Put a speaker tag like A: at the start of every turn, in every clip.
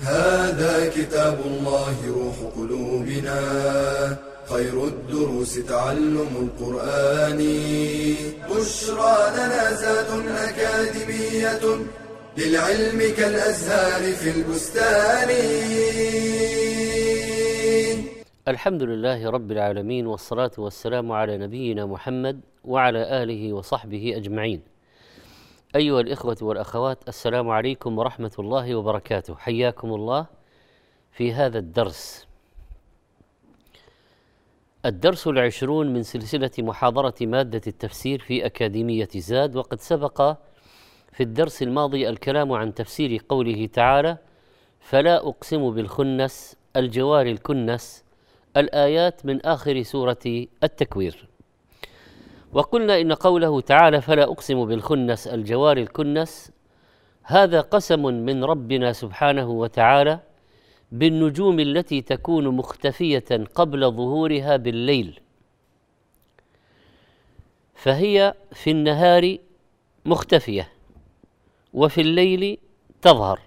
A: هذا كتاب الله روح قلوبنا. خير الدروس تعلم القرآن. بشرى لنا زاد أكاديمية للعلم كالأزهار في البستان.
B: الحمد لله رب العالمين والصلاة والسلام على نبينا محمد وعلى آله وصحبه أجمعين. أيها الإخوة والأخوات السلام عليكم ورحمة الله وبركاته. حياكم الله في هذا الدرس. الدرس العشرون من سلسلة محاضرة مادة التفسير في أكاديمية زاد وقد سبق في الدرس الماضي الكلام عن تفسير قوله تعالى فلا أقسم بالخنس الجوار الكنس الآيات من آخر سورة التكوير. وقلنا إن قوله تعالى فلا أقسم بالخنس الجوار الكنس هذا قسم من ربنا سبحانه وتعالى بالنجوم التي تكون مختفية قبل ظهورها بالليل. فهي في النهار مختفية وفي الليل تظهر.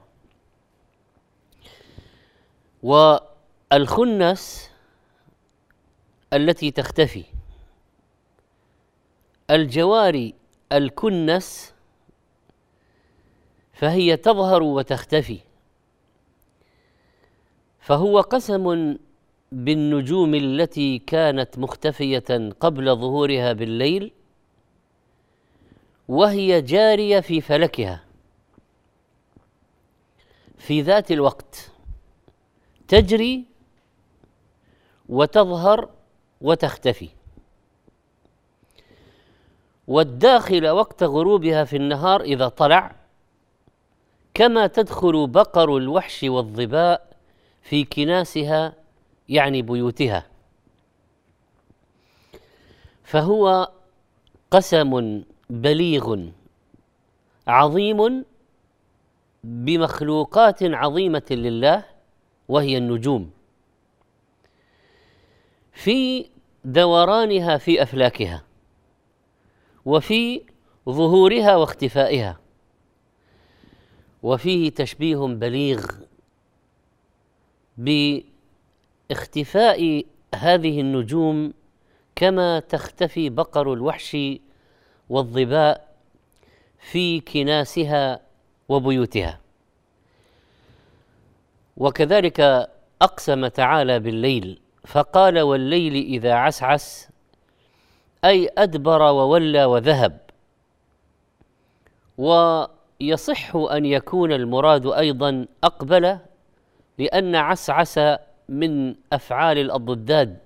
B: والخنس التي تختفي الجواري الكنس فهي تظهر وتختفي. فهو قسم بالنجوم التي كانت مختفية قبل ظهورها بالليل وهي جارية في فلكها. في ذات الوقت تجري وتظهر وتختفي. والداخل وقت غروبها في النهار إذا طلع كما تدخل بقر الوحش والظباء في كناسها يعني بيوتها. فهو قسم بليغ عظيم بمخلوقات عظيمة لله وهي النجوم. في دورانها في أفلاكها. وفي ظهورها واختفائها. وفيه تشبيه بليغ باختفاء هذه النجوم كما تختفي بقر الوحش والظباء في كناسها وبيوتها. وكذلك أقسم تعالى بالليل فقال والليل إذا عسعس أي أدبر وولى وذهب. ويصح أن يكون المراد أيضا أقبل لأن عسعس من أفعال الأضداد.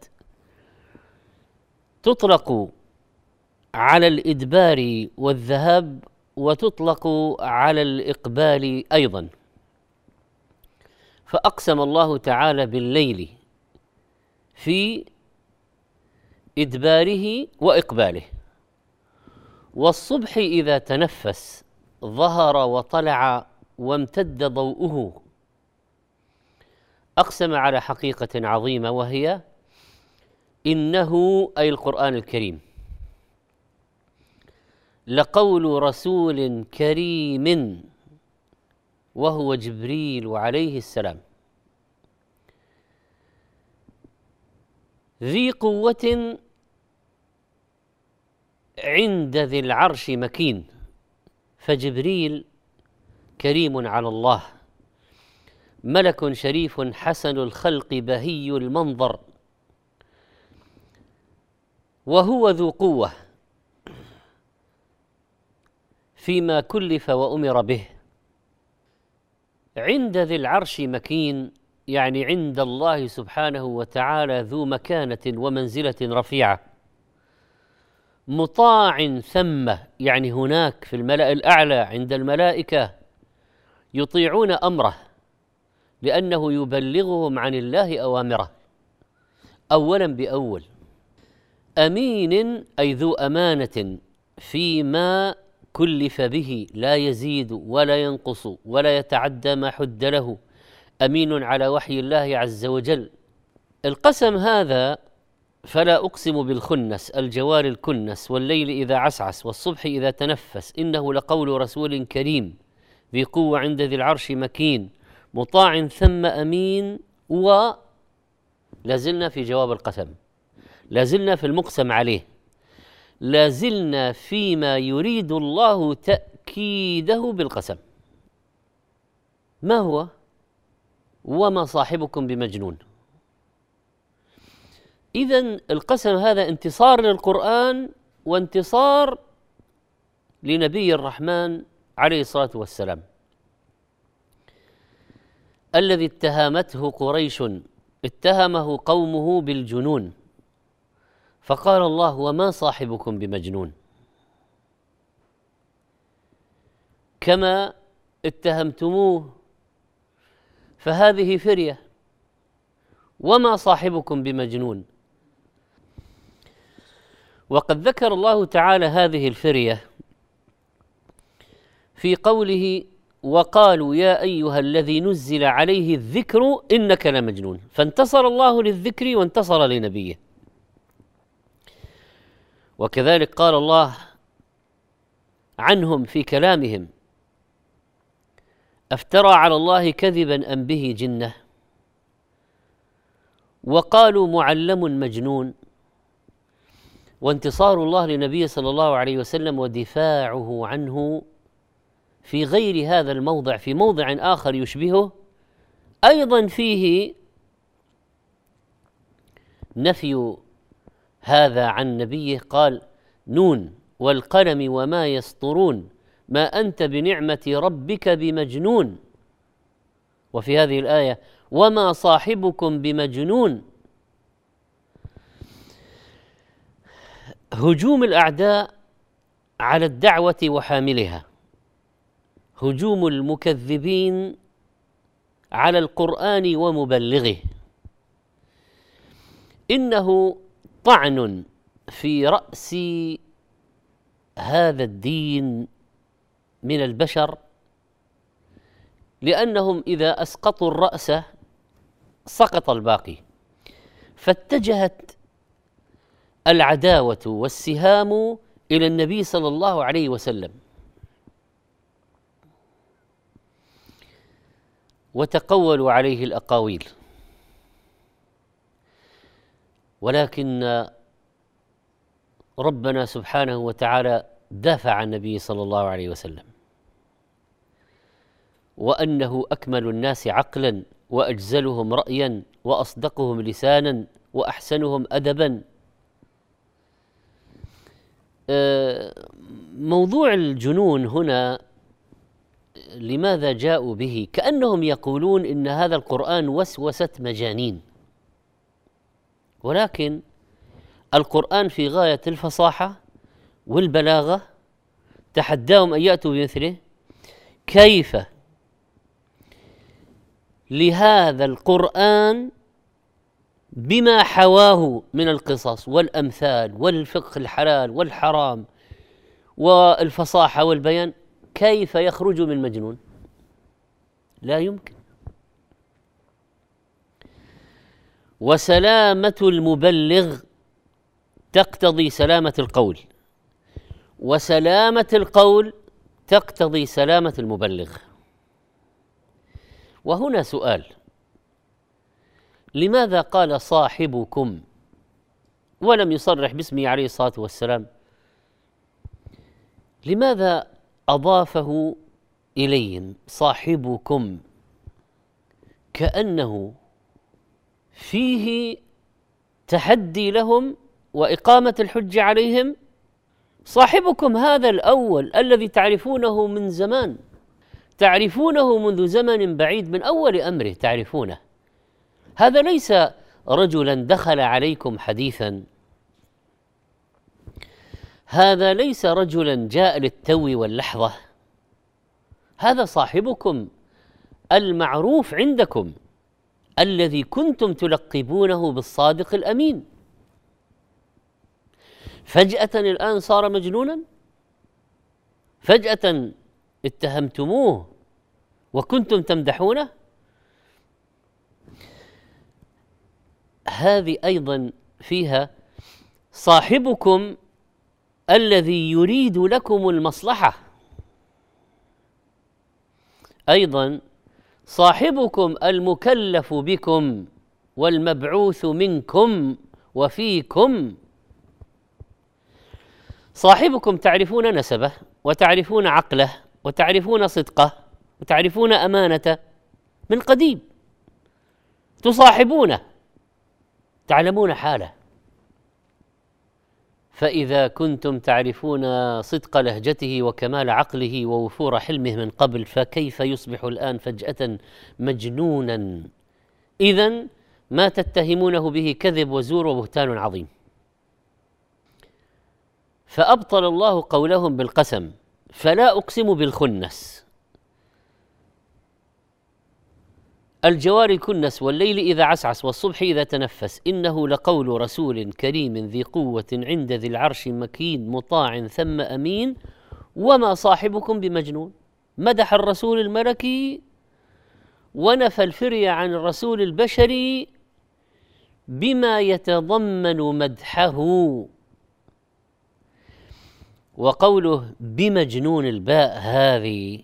B: تطلق على الإدبار والذهاب وتطلق على الإقبال أيضا. فأقسم الله تعالى بالليل في إدباره وإقباله. والصبح إذا تنفس ظهر وطلع وامتد ضوءه. أقسم على حقيقة عظيمة وهي إنه أي القرآن الكريم لقول رسول كريم وهو جبريل عليه السلام. ذي قوة عند ذي العرش مكين فجبريل كريم على الله. ملك شريف حسن الخلق بهي المنظر. وهو ذو قوة فيما كلف وأمر به. عند ذي العرش مكين يعني عند الله سبحانه وتعالى ذو مكانة ومنزلة رفيعة. مطاع ثم يعني هناك في الملأ الأعلى عند الملائكة يطيعون أمره لأنه يبلغهم عن الله أوامره. اولا بأول أمين أي ذو أمانة فيما كلف به لا يزيد ولا ينقص ولا يتعدى ما حد له. أمين على وحي الله عز وجل. القسم هذا فلا أقسم بالخنس الجوار الكنس والليل إذا عسعس والصبح إذا تنفس إنه لقول رسول كريم ذي قوة عند ذي العرش مكين مطاع ثم أمين و لازلنا في جواب القسم لازلنا في المقسم عليه لازلنا فيما يريد الله تأكيده بالقسم. ما هو؟ وما صاحبكم بمجنون. اذا القسم هذا انتصار للقرآن وانتصار لنبي الرحمن عليه الصلاة والسلام. الذي اتهمته قريش اتهمه قومه بالجنون. فقال الله وما صاحبكم بمجنون؟ كما اتهمتموه فهذه فرية. وما صاحبكم بمجنون؟ وقد ذكر الله تعالى هذه الفرية في قوله وقالوا يا أيها الذي نزل عليه الذكر إنك لمجنون فانتصر الله للذكر وانتصر لنبيه. وكذلك قال الله عنهم في كلامهم أفترى على الله كذبا أم به جنة؟ وقالوا معلم مجنون. وانتصار الله لنبيه صلى الله عليه وسلم ودفاعه عنه في غير هذا الموضع في موضع آخر يشبهه أيضا فيه نفي هذا عن نبيه قال نون والقلم وما يسطرون ما أنت بنعمة ربك بمجنون وفي هذه الآية وما صاحبكم بمجنون هجوم الأعداء على الدعوة وحاملها. هجوم المكذبين على القرآن ومبلغه. إنه طعن في رأس هذا الدين من البشر لأنهم إذا أسقطوا الرأس سقط الباقي. فاتجهت العداوة والسهام إلى النبي صلى الله عليه وسلم. وتقولوا عليه الأقاويل. ولكن ربنا سبحانه وتعالى دافع عن النبي صلى الله عليه وسلم. وأنه أكمل الناس عقلا وأجزلهم رايا وأصدقهم لسانا وأحسنهم ادبا. موضوع الجنون هنا لماذا جاءوا به؟ كأنهم يقولون إن هذا القرآن وسوسة مجانين. ولكن القرآن في غاية الفصاحة والبلاغة تحداهم أن يأتوا بمثله. كيف؟ لهذا القرآن بما حواه من القصص والأمثال والفقه الحلال والحرام والفصاحة والبيان كيف يخرج من مجنون؟ لا يمكن. وسلامة المبلغ تقتضي سلامة القول. وسلامة القول تقتضي سلامة المبلغ. وهنا سؤال. لماذا قال صاحبكم؟ ولم يصرح باسمه عليه الصلاة والسلام. لماذا أضافه اليهم صاحبكم؟ كأنه فيه تحدي لهم وإقامة الحج عليهم. صاحبكم هذا الأول الذي تعرفونه من زمان تعرفونه منذ زمن بعيد من أول أمره تعرفونه. هذا ليس رجلا دخل عليكم حديثا. هذا ليس رجلا جاء للتو واللحظة. هذا صاحبكم المعروف عندكم الذي كنتم تلقبونه بالصادق الأمين. فجأة الآن صار مجنونا؟ فجأة اتهمتموه وكنتم تمدحونه؟ هذه أيضا فيها صاحبكم الذي يريد لكم المصلحة. أيضا صاحبكم المكلف بكم والمبعوث منكم وفيكم. صاحبكم تعرفون نسبه وتعرفون عقله وتعرفون صدقه وتعرفون أمانته من قديم. تصاحبونه تعلمون حاله. فإذا كنتم تعرفون صدق لهجته وكمال عقله ووفور حلمه من قبل فكيف يصبح الآن فجأة مجنونا؟ إذا ما تتهمونه به كذب وزور وبهتان عظيم. فأبطل الله قولهم بالقسم فلا أقسم بالخنس. الجوار الكنس والليل إذا عسعس والصبح إذا تنفس. إنه لقول رسول كريم ذي قوة عند ذي العرش مكين مطاع ثم أمين. وما صاحبكم بمجنون. مدح الرسول الملكي ونفى الفرية عن الرسول البشري بما يتضمن مدحه. وقوله بمجنون الباء هذه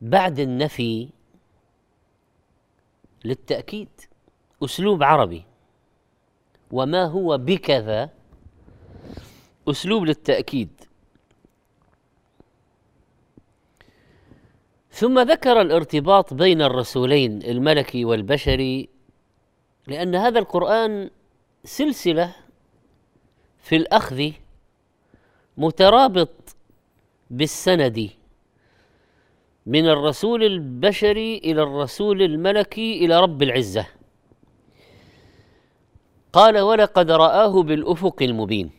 B: بعد النفي للتأكيد. أسلوب عربي. وما هو بكذا؟ أسلوب للتأكيد. ثم ذكر الارتباط بين الرسولين الملكي والبشري لأن هذا القرآن سلسلة في الأخذ مترابط بالسند. من الرسول البشري إلى الرسول الملكي إلى رب العزة. قال ولقد رآه بالأفق المبين.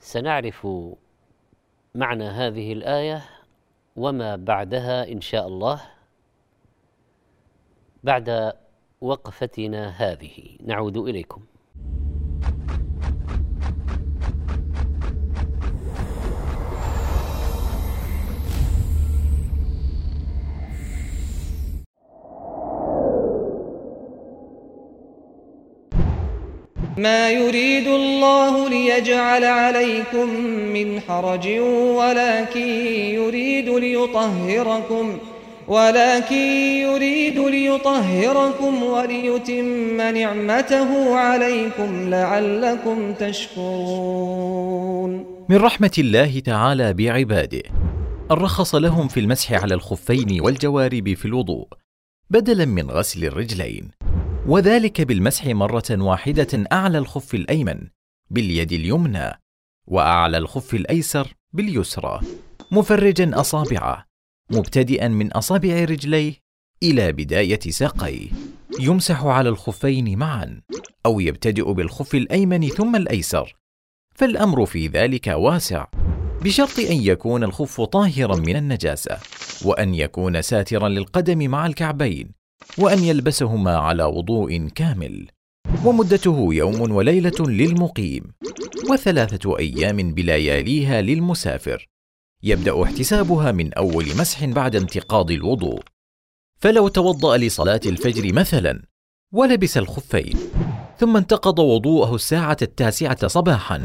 B: سنعرف معنى هذه الآية وما بعدها إن شاء الله بعد وقفتنا هذه. نعود إليكم.
C: ما يريد الله ليجعل عليكم من حرج ولكن يريد ليطهركم ولكن يريد ليطهركم وليتم نعمته عليكم لعلكم تشكرون.
D: من رحمة الله تعالى بعباده الرخص لهم في المسح على الخفين والجوارب في الوضوء بدلا من غسل الرجلين وذلك بالمسح مرة واحدة أعلى الخف الأيمن باليد اليمنى وأعلى الخف الأيسر باليسرى. مفرجا أصابعه مبتدئا من أصابع رجليه إلى بداية ساقيه. يمسح على الخفين معا أو يبتدئ بالخف الأيمن ثم الأيسر. فالأمر في ذلك واسع بشرط أن يكون الخف طاهرا من النجاسة وأن يكون ساترا للقدم مع الكعبين. وأن يلبسهما على وضوء كامل ومدته يوم وليلة للمقيم وثلاثة أيام بلياليها للمسافر. يبدأ احتسابها من أول مسح بعد انتقاض الوضوء. فلو توضأ لصلاة الفجر مثلا ولبس الخفين ثم انتقض وضوءه الساعة التاسعة صباحا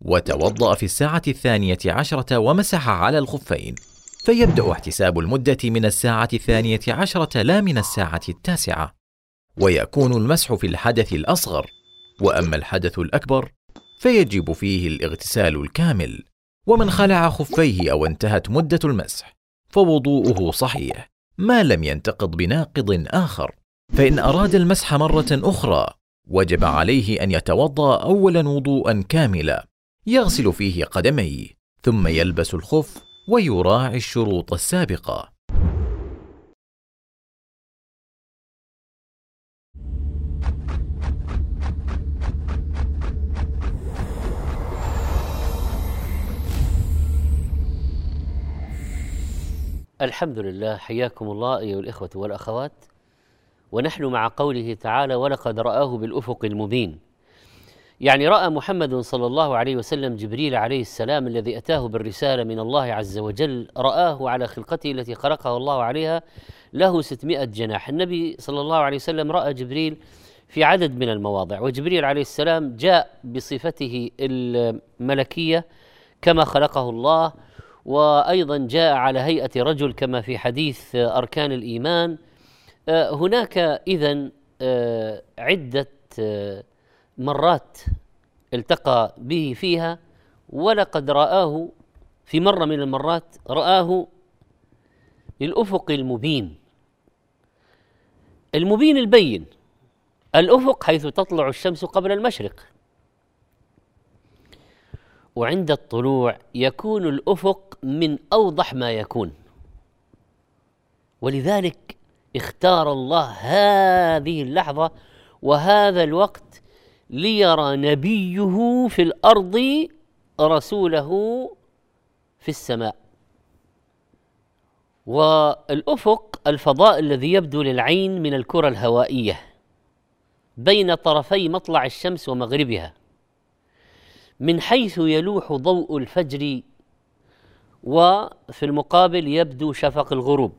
D: وتوضأ في الساعة الثانية عشرة ومسح على الخفين. فيبدأ احتساب المدة من الساعة الثانية عشرة لا من الساعة التاسعة ويكون المسح في الحدث الأصغر وأما الحدث الأكبر فيجب فيه الاغتسال الكامل ومن خلع خفيه أو انتهت مدة المسح فوضوءه صحيح ما لم ينتقض بناقض آخر. فإن أراد المسح مرة أخرى وجب عليه أن يتوضأ أولا وضوءا كاملا يغسل فيه قدميه ثم يلبس الخف ويراعي الشروط السابقة.
B: الحمد لله حياكم الله أيها الإخوة والأخوات. ونحن مع قوله تعالى ولقد رآه بالأفق المبين. يعني رأى محمد صلى الله عليه وسلم جبريل عليه السلام الذي أتاه بالرسالة من الله عز وجل رآه على خلقته التي خلقه الله عليها له 600 جناح. النبي صلى الله عليه وسلم رأى جبريل في عدد من المواضع وجبريل عليه السلام جاء بصفته الملكية كما خلقه الله وأيضا جاء على هيئة رجل كما في حديث أركان الإيمان. آه، هناك اذا آه، عدة آه، مرات التقى به فيها ولقد رآه في مرة من المرات رآه للأفق المبين. المبين البين الأفق حيث تطلع الشمس قبل المشرق. وعند الطلوع يكون الأفق من أوضح ما يكون. ولذلك اختار الله هذه اللحظة وهذا الوقت ليرى نبيه في الأرض رسوله في السماء. والأفق الفضاء الذي يبدو للعين من الكرة الهوائية بين طرفي مطلع الشمس ومغربها. من حيث يلوح ضوء الفجر وفي المقابل يبدو شفق الغروب.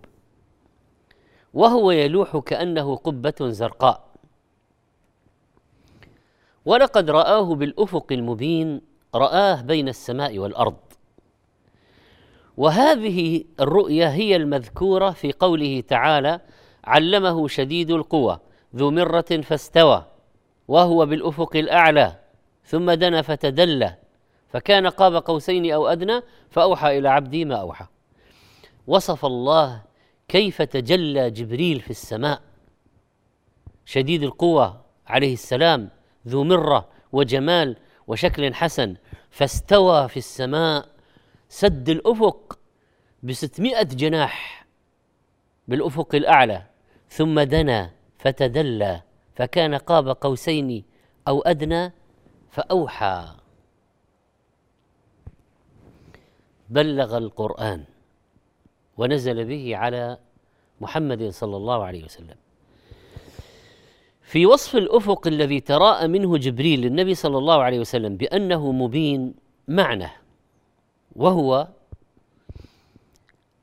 B: وهو يلوح كأنه قبة زرقاء. ولقد رآه بالأفق المبين رآه بين السماء والأرض. وهذه الرؤية هي المذكورة في قوله تعالى علمه شديد القوى ذو مرة فاستوى وهو بالأفق الأعلى ثم دنا فتدلى فكان قاب قوسين أو أدنى فأوحى إلى عبدي ما أوحى. وصف الله كيف تجلى جبريل في السماء. شديد القوى عليه السلام ذو مرة وجمال وشكل حسن فاستوى في السماء سد الأفق بستمائة جناح بالأفق الأعلى ثم دنا فتدلى فكان قاب قوسين أو أدنى فأوحى. بلغ القرآن ونزل به على محمد صلى الله عليه وسلم. في وصف الأفق الذي تراءى منه جبريل للنبي صلى الله عليه وسلم بأنه مبين معنى وهو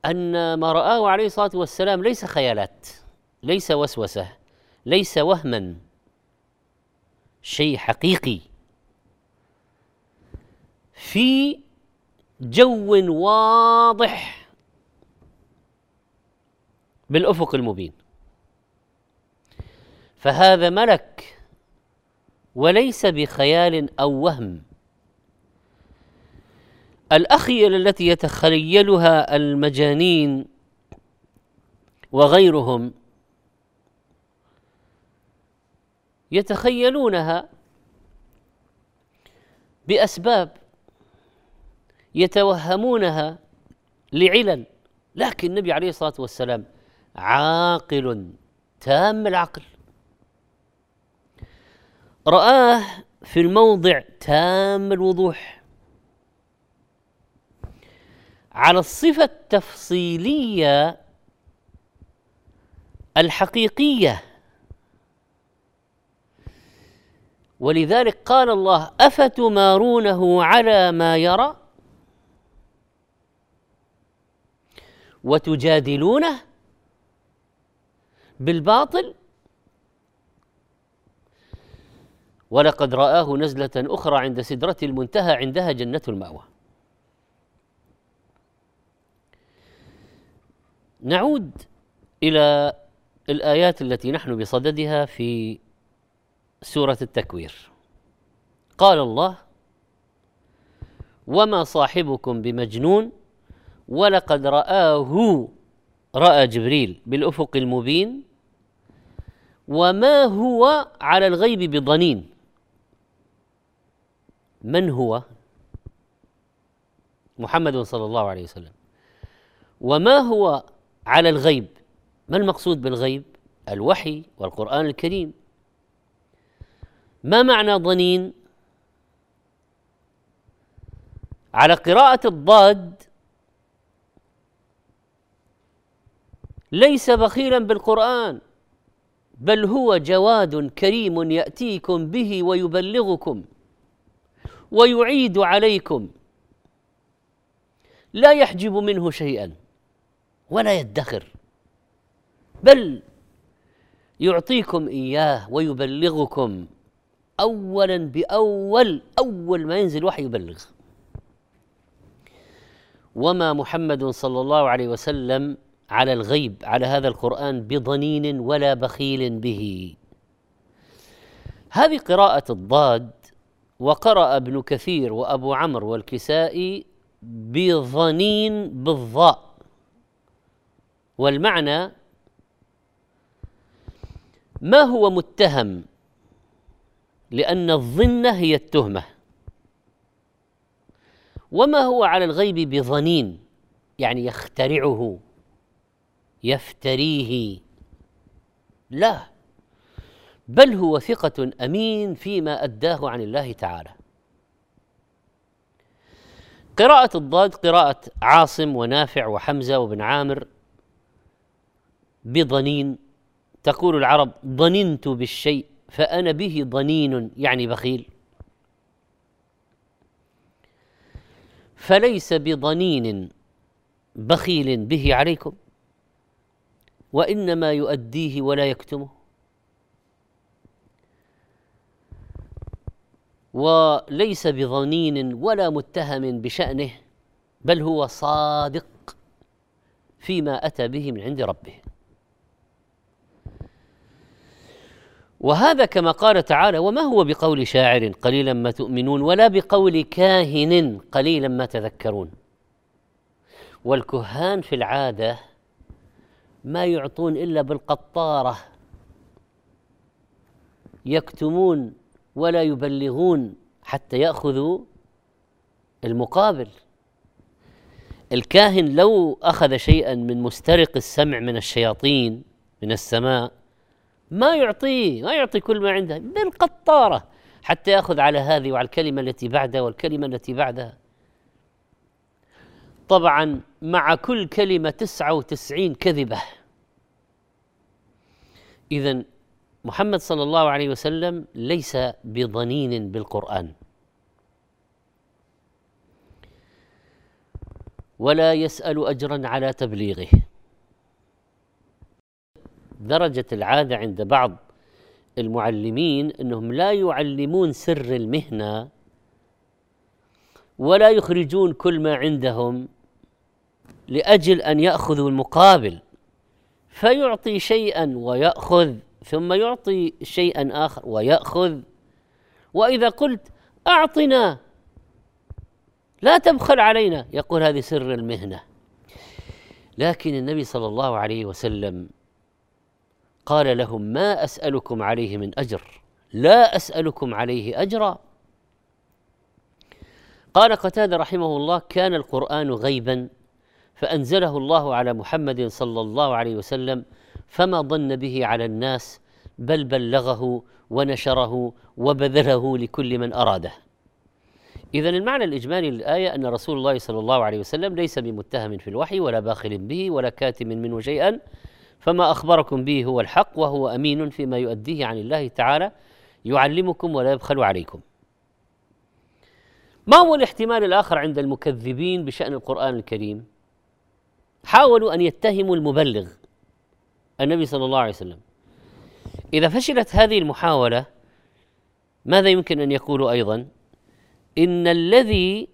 B: أن ما رآه عليه الصلاة والسلام ليس خيالات ليس وسوسة ليس وهما شيء حقيقي. في جو واضح بالأفق المبين. فهذا ملك وليس بخيال أو وهم. الاخيل التي يتخيلها المجانين وغيرهم يتخيلونها بأسباب يتوهمونها لعلل لكن النبي عليه الصلاة والسلام عاقل تام العقل. رآه في الموضع تام الوضوح. على الصفة التفصيلية الحقيقية. ولذلك قال الله أفتمارونه على ما يرى؟ وتجادلونه بالباطل؟ ولقد رآه نزلة أخرى عند سدرة المنتهى عندها جنة المأوى. نعود إلى الآيات التي نحن بصددها في سورة التكوير. قال الله وما صاحبكم بمجنون ولقد رآه رأى جبريل بالأفق المبين وما هو على الغيب بضنين من هو؟ محمد صلى الله عليه وسلم. وما هو على الغيب؟ ما المقصود بالغيب؟ الوحي والقرآن الكريم. ما معنى ضنين؟ على قراءة الضاد ليس بخيلا بالقرآن بل هو جواد كريم يأتيكم به ويبلغكم. ويعيد عليكم. لا يحجب منه شيئا ولا يدخر بل يعطيكم إياه ويبلغكم. اولا بأول أول ما ينزل وحي يبلغ. وما محمد صلى الله عليه وسلم على الغيب على هذا القرآن بضنين ولا بخيل به. هذه قراءة الضاد وقرأ ابن كثير وأبو عمرو والكسائي بظنين بالضاء والمعنى ما هو متهم؟ لأن الظنة هي التهمة. وما هو على الغيب بظنين؟ يعني يخترعه يفتريه. لا. بل هو ثقة أمين فيما أداه عن الله تعالى. قراءة الضاد قراءة عاصم ونافع وحمزة وابن عامر بضنين. تقول العرب ضننت بالشيء فأنا به ضنين يعني بخيل. فليس بضنين بخيل به عليكم وإنما يؤديه ولا يكتمه. وليس بظنين ولا متهم بشأنه بل هو صادق فيما أتى به من عند ربه. وهذا كما قال تعالى وما هو بقول شاعر قليلا ما تؤمنون ولا بقول كاهن قليلا ما تذكرون والكهان في العادة ما يعطون إلا بالقطارة يكتمون ولا يبلغون حتى يأخذوا المقابل. الكاهن لو أخذ شيئا من مسترق السمع من الشياطين من السماء ما يعطيه ما يعطي كل ما عنده بالقطارة حتى يأخذ على هذه وعلى الكلمة التي بعدها والكلمة التي بعدها طبعا مع كل كلمة تسعة وتسعين كذبة. اذا محمد صلى الله عليه وسلم ليس بضنين بالقرآن. ولا يسأل اجرا على تبليغه. درجة العادة عند بعض المعلمين إنهم لا يعلمون سر المهنة ولا يخرجون كل ما عندهم لأجل أن يأخذوا المقابل. فيعطي شيئا ويأخذ ثم يعطي شيئا آخر ويأخذ. وإذا قلت أعطنا لا تبخل علينا يقول هذه سر المهنة. لكن النبي صلى الله عليه وسلم قال لهم ما أسألكم عليه من أجر؟ لا أسألكم عليه أجرا. قال قتادة رحمه الله كان القرآن غيبا فأنزله الله على محمد صلى الله عليه وسلم فما ظن به على الناس بل بلغه ونشره وبذله لكل من أراده. اذا المعنى الإجمالي للآية أن رسول الله صلى الله عليه وسلم ليس بمتهم في الوحي ولا باخل به ولا كاتم منه شيئا فما أخبركم به هو الحق وهو أمين فيما يؤديه عن الله تعالى يعلمكم ولا يبخل عليكم. ما هو الاحتمال الآخر عند المكذبين بشأن القرآن الكريم؟ حاولوا أن يتهموا المبلغ. النبي صلى الله عليه وسلم. إذا فشلت هذه المحاولة ماذا يمكن أن يقولوا أيضا؟ إن الذي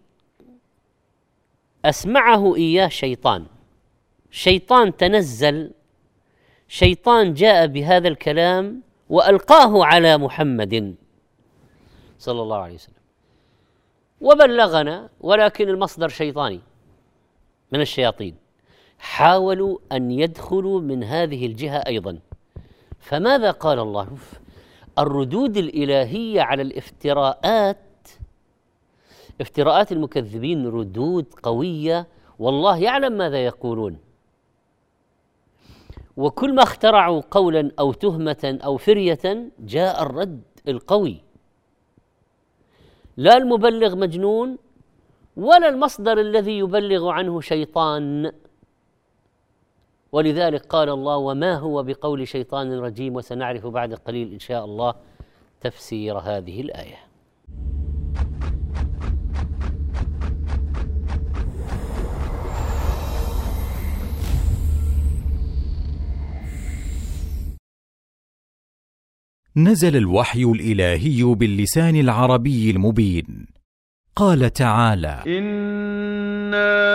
B: أسمعه إياه شيطان. شيطان تنزل شيطان جاء بهذا الكلام وألقاه على محمد صلى الله عليه وسلم. وبلغنا ولكن المصدر شيطاني من الشياطين. حاولوا أن يدخلوا من هذه الجهة أيضا. فماذا قال الله؟ الردود الإلهية على الافتراءات افتراءات المكذبين ردود قوية والله يعلم ماذا يقولون. وكل ما اخترعوا قولا أو تهمة أو فرية جاء الرد القوي. لا المبلغ مجنون ولا المصدر الذي يبلغ عنه شيطان. ولذلك قال الله وما هو بقول شيطان رجيم وسنعرف بعد قليل إن شاء الله تفسير هذه الآية.
D: نزل الوحي الإلهي باللسان العربي المبين. قال تعالى
E: أنا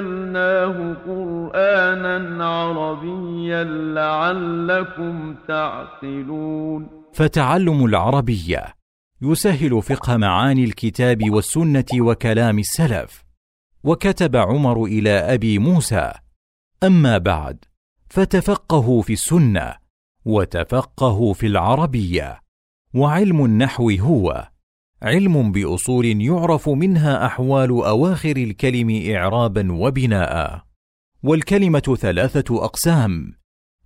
E: أنزلناه قرآنا عربيا لعلكم تعقلون.
D: فتعلم العربيه يسهل فقه معاني الكتاب والسنة وكلام السلف. وكتب عمر إلى أبي موسى. أما بعد فتفقهوا في السنة وتفقهوا في العربية وعلم النحو هو علم بأصول يعرف منها أحوال أواخر الكلم اعرابا وبناء. والكلمة ثلاثة أقسام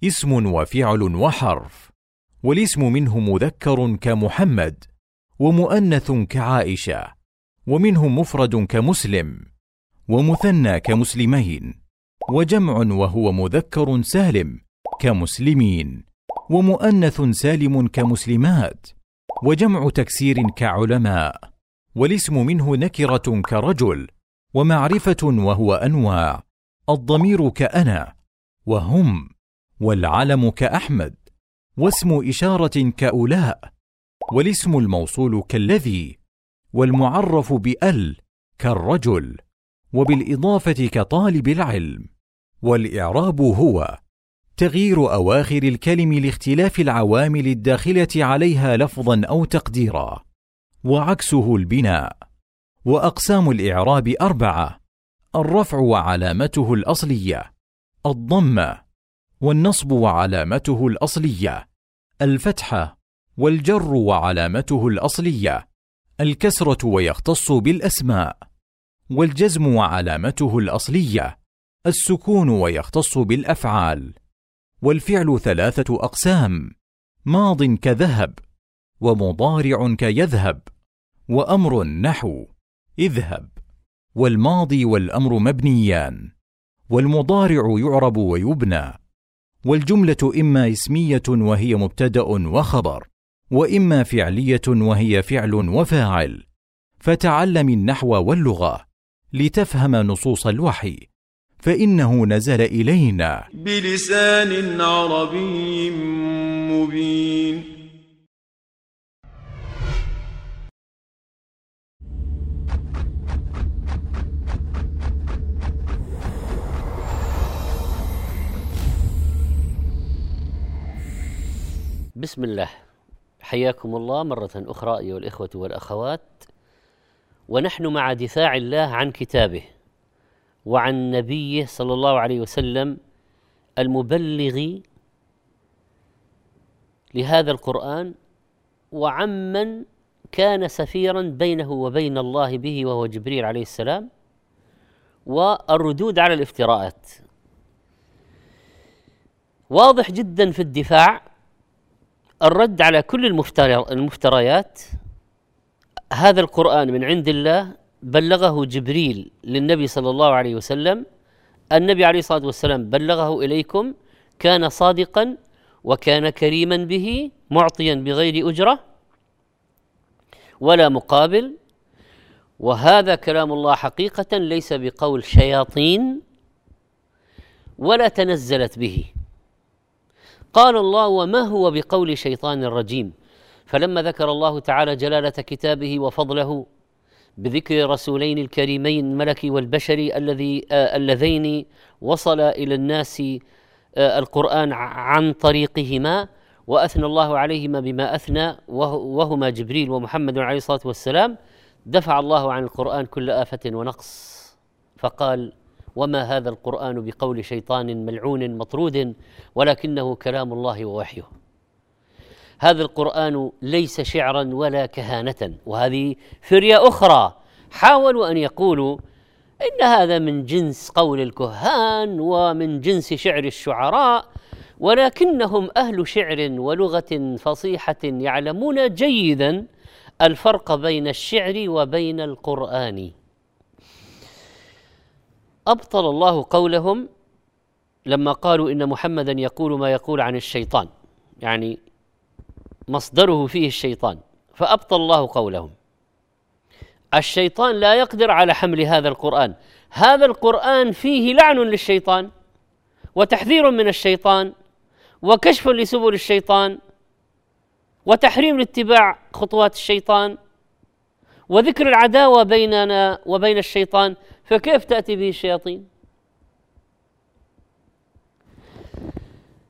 D: اسم وفعل وحرف والاسم منه مذكر كمحمد ومؤنث كعائشة ومنه مفرد كمسلم ومثنى كمسلمين وجمع وهو مذكر سالم كمسلمين ومؤنث سالم كمسلمات. وجمع تكسير كعلماء والاسم منه نكرة كرجل ومعرفة وهو أنواع الضمير كأنا وهم والعلم كأحمد واسم إشارة كأولاء والاسم الموصول كالذي والمعرف بأل كالرجل وبالإضافة كطالب العلم والإعراب هو تغيير أواخر الكلم لاختلاف العوامل الداخلة عليها لفظا أو تقديرا. وعكسه البناء. وأقسام الإعراب أربعة الرفع وعلامته الأصلية الضمه والنصب وعلامته الأصلية الفتحه والجر وعلامته الأصلية الكسرة ويختص بالأسماء والجزم وعلامته الأصلية السكون ويختص بالأفعال. والفعل ثلاثة أقسام ماض كذهب ومضارع كيذهب وأمر نحو اذهب. والماضي والأمر مبنيان والمضارع يعرب ويبنى والجملة إما اسمية وهي مبتدأ وخبر وإما فعلية وهي فعل وفاعل. فتعلم النحو واللغة لتفهم نصوص الوحي. فإنه نزل إلينا.
E: بلسان عربي مبين.
B: بسم الله. حياكم الله مرة أخرى أيها الإخوة والأخوات. ونحن مع دفاع الله عن كتابه. وعن نبيه صلى الله عليه وسلم المبلغ لهذا القرآن وعمن كان سفيرا بينه وبين الله به وهو جبريل عليه السلام والردود على الافتراءات. واضح جدا في الدفاع الرد على كل المفتريات هذا القرآن من عند الله بلغه جبريل للنبي صلى الله عليه وسلم. النبي عليه الصلاة والسلام بلغه إليكم كان صادقا وكان كريما به معطيا بغير أجرة ولا مقابل. وهذا كلام الله حقيقة ليس بقول شياطين ولا تنزلت به. قال الله وما هو بقول شيطان رجيم؟ فلما ذكر الله تعالى جلالة كتابه وفضله بذكر رسولين الكريمين الملك والبشري الذي آه اللذين وصل إلى الناس آه القرآن عن طريقهما وأثنى الله عليهما بما أثنى وهما جبريل ومحمد عليه الصلاة والسلام. دفع الله عن القرآن كل آفة ونقص. فقال وما هذا القرآن بقول شيطان ملعون مطرود ولكنه كلام الله ووحيه. هذا القرآن ليس شعرا ولا كهانة. وهذه فرية أخرى حاولوا أن يقولوا إن هذا من جنس قول الكهان ومن جنس شعر الشعراء ولكنهم أهل شعر ولغة فصيحة يعلمون جيدا الفرق بين الشعر وبين القرآن. أبطل الله قولهم لما قالوا إن محمدا يقول ما يقول عن الشيطان. يعني مصدره فيه الشيطان فأبطل الله قولهم. الشيطان لا يقدر على حمل هذا القرآن. هذا القرآن فيه لعن للشيطان وتحذير من الشيطان وكشف لسبل الشيطان وتحريم لاتباع خطوات الشيطان وذكر العداوة بيننا وبين الشيطان. فكيف تأتي به الشياطين؟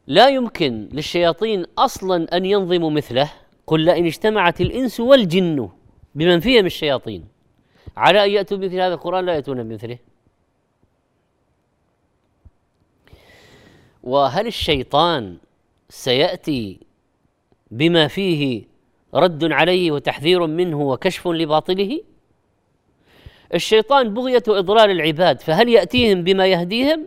B: لا يمكن للشياطين أصلا أن ينظموا مثله قل لئن اجتمعت الإنس والجن بمن فيهم الشياطين. على أن يأتوا بمثل هذا القرآن لا يأتون بمثله. وهل الشيطان سيأتي بما فيه رد عليه وتحذير منه وكشف لباطله؟ الشيطان بغية إضلال العباد فهل يأتيهم بما يهديهم؟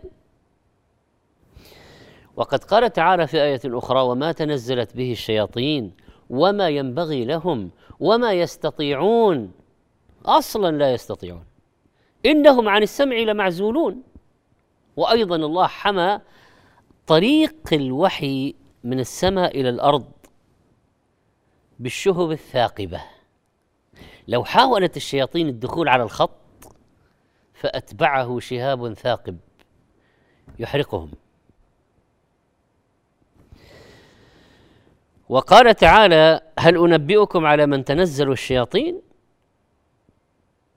B: وقد قال تعالى في آية أخرى وما تنزلت به الشياطين وما ينبغي لهم وما يستطيعون. أصلا لا يستطيعون. إنهم عن السمع لمعزولون. وأيضا الله حمى طريق الوحي من السماء إلى الأرض بالشهب الثاقبة. لو حاولت الشياطين الدخول على الخط فأتبعه شهاب ثاقب يحرقهم. وقال تعالى هل أنبئكم على من تنزل الشياطين؟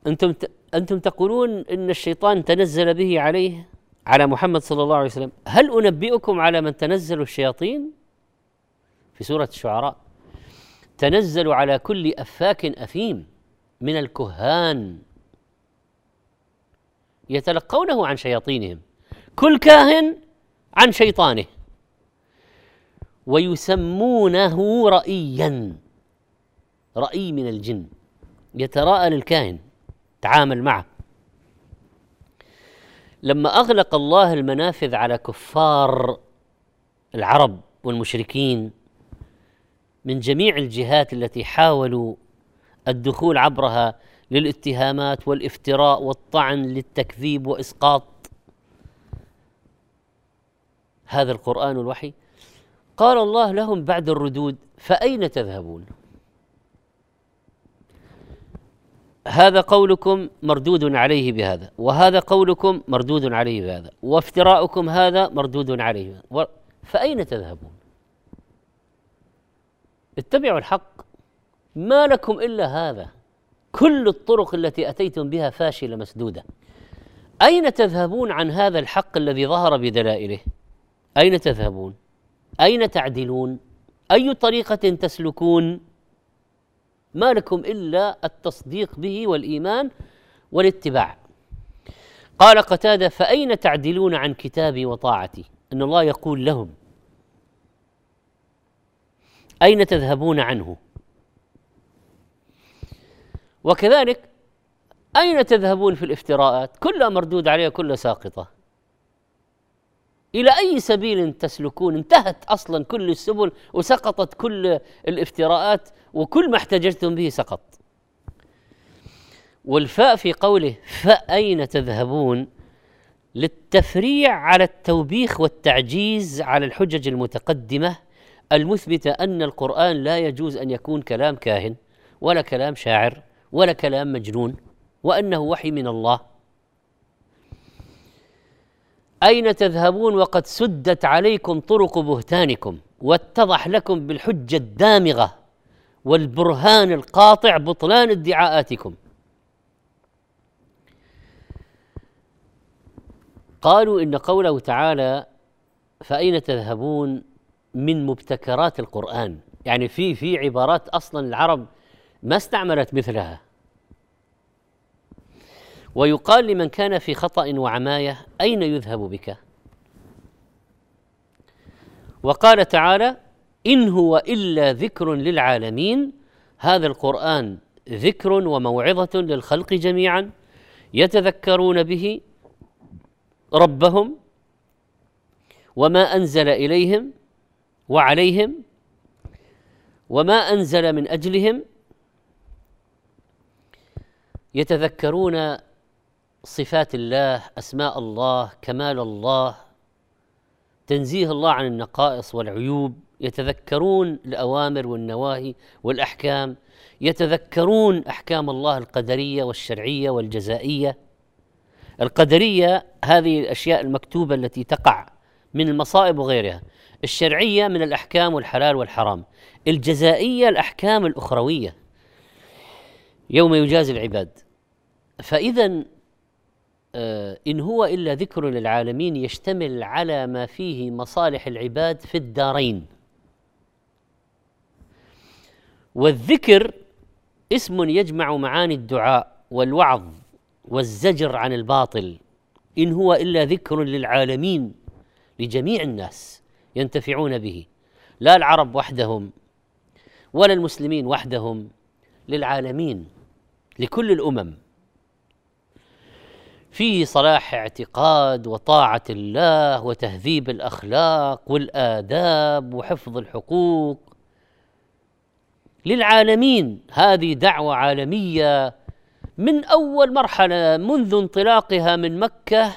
B: أنتم أنتم تقولون إن الشيطان تنزل به عليه على محمد صلى الله عليه وسلم. هل أنبئكم على من تنزل الشياطين؟ في سورة الشعراء تنزل على كل أفاك اثيم من الكهان. يتلقونه عن شياطينهم كل كاهن عن شيطانه. ويسمونه رأيا رأي من الجن. يتراءى للكاهن تعامل معه. لما أغلق الله المنافذ على كفار العرب والمشركين من جميع الجهات التي حاولوا الدخول عبرها للاتهامات والافتراء والطعن للتكذيب وإسقاط هذا القرآن الوحي قال الله لهم بعد الردود فأين تذهبون؟ هذا قولكم مردود عليه بهذا وهذا قولكم مردود عليه بهذا وافتراؤكم هذا مردود عليه بهذا. فأين تذهبون؟ اتبعوا الحق. ما لكم إلا هذا. كل الطرق التي أتيتم بها فاشلة مسدودة. أين تذهبون عن هذا الحق الذي ظهر بدلائله؟ أين تذهبون؟ أين تعدلون؟ أي طريقة تسلكون؟ ما لكم إلا التصديق به والإيمان والاتباع. قال قتادة فأين تعدلون عن كتابي وطاعتي؟ أن الله يقول لهم. أين تذهبون عنه؟ وكذلك أين تذهبون في الافتراءات؟ كلها مردود عليها كلها ساقطة. إلى أي سبيل تسلكون؟ انتهت أصلا كل السبل وسقطت كل الافتراءات وكل ما احتججتم به سقط. والفاء في قوله فأين تذهبون؟ للتفريع على التوبيخ والتعجيز على الحجج المتقدمة المثبتة أن القرآن لا يجوز أن يكون كلام كاهن ولا كلام شاعر ولا كلام مجنون وأنه وحي من الله. أين تذهبون وقد سدت عليكم طرق بهتانكم واتضح لكم بالحجة الدامغة والبرهان القاطع بطلان ادعاءاتكم. قالوا إن قوله تعالى فأين تذهبون من مبتكرات القرآن؟ يعني في في عبارات أصلا العرب ما استعملت مثلها. ويقال لمن كان في خطأ وعماية أين يذهب بك؟ وقال تعالى: إن هو إلا ذكر للعالمين هذا القرآن ذكر وموعظة للخلق جميعا يتذكرون به ربهم وما أنزل إليهم وعليهم وما أنزل من أجلهم يتذكرون صفات الله أسماء الله كمال الله تنزيه الله عن النقائص والعيوب يتذكرون الأوامر والنواهي والأحكام يتذكرون أحكام الله القدرية والشرعية والجزائية. القدرية هذه الأشياء المكتوبة التي تقع من المصائب وغيرها الشرعية من الأحكام والحلال والحرام الجزائية الأحكام الأخروية. يوم يجازي العباد. فاذا آه، إن هو إلا ذكر للعالمين يشتمل على ما فيه مصالح العباد في الدارين. والذكر اسم يجمع معاني الدعاء والوعظ والزجر عن الباطل. إن هو إلا ذكر للعالمين لجميع الناس ينتفعون به. لا العرب وحدهم ولا المسلمين وحدهم للعالمين لكل الأمم. فيه صلاح اعتقاد وطاعة الله وتهذيب الأخلاق والآداب وحفظ الحقوق. للعالمين هذه دعوة عالمية من أول مرحلة منذ انطلاقها من مكة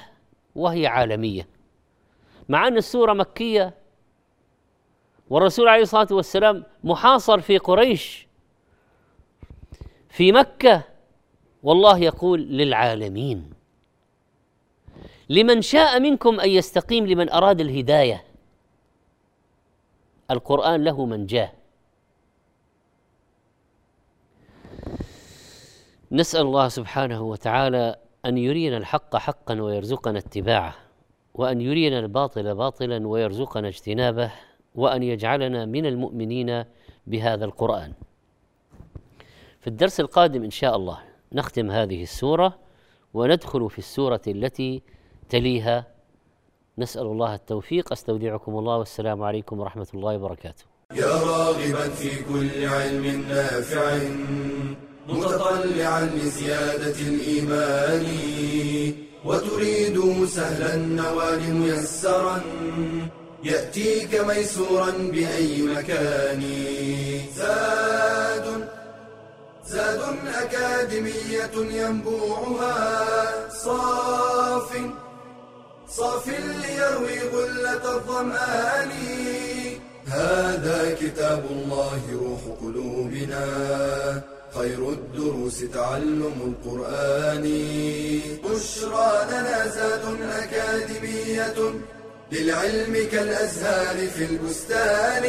B: وهي عالمية. مع أن السورة مكية والرسول عليه الصلاة والسلام محاصر في قريش في مكة والله يقول للعالمين. لمن شاء منكم أن يستقيم لمن أراد الهداية. القرآن له من جاه نسأل الله سبحانه وتعالى أن يرينا الحق حقا ويرزقنا اتباعه وأن يرينا الباطل باطلا ويرزقنا اجتنابه وأن يجعلنا من المؤمنين بهذا القرآن. في الدرس القادم إن شاء الله نختم هذه السورة وندخل في السورة التي تليها. نسأل الله التوفيق. أستودعكم الله والسلام عليكم ورحمة الله وبركاته.
A: يا راغبا في كل علم نافع متطلعا لزيادة الإيمان وتريد سهلا النوال ميسرا يأتيك ميسورا بأي مكان. زاد زاد أكاديمية ينبوعها صاف صاف ليروي غلة الظمآن. هذا كتاب الله روح قلوبنا. خير الدروس تعلم القرآن. بشرى لنا زاد أكاديمية للعلم كالأزهار في البستان.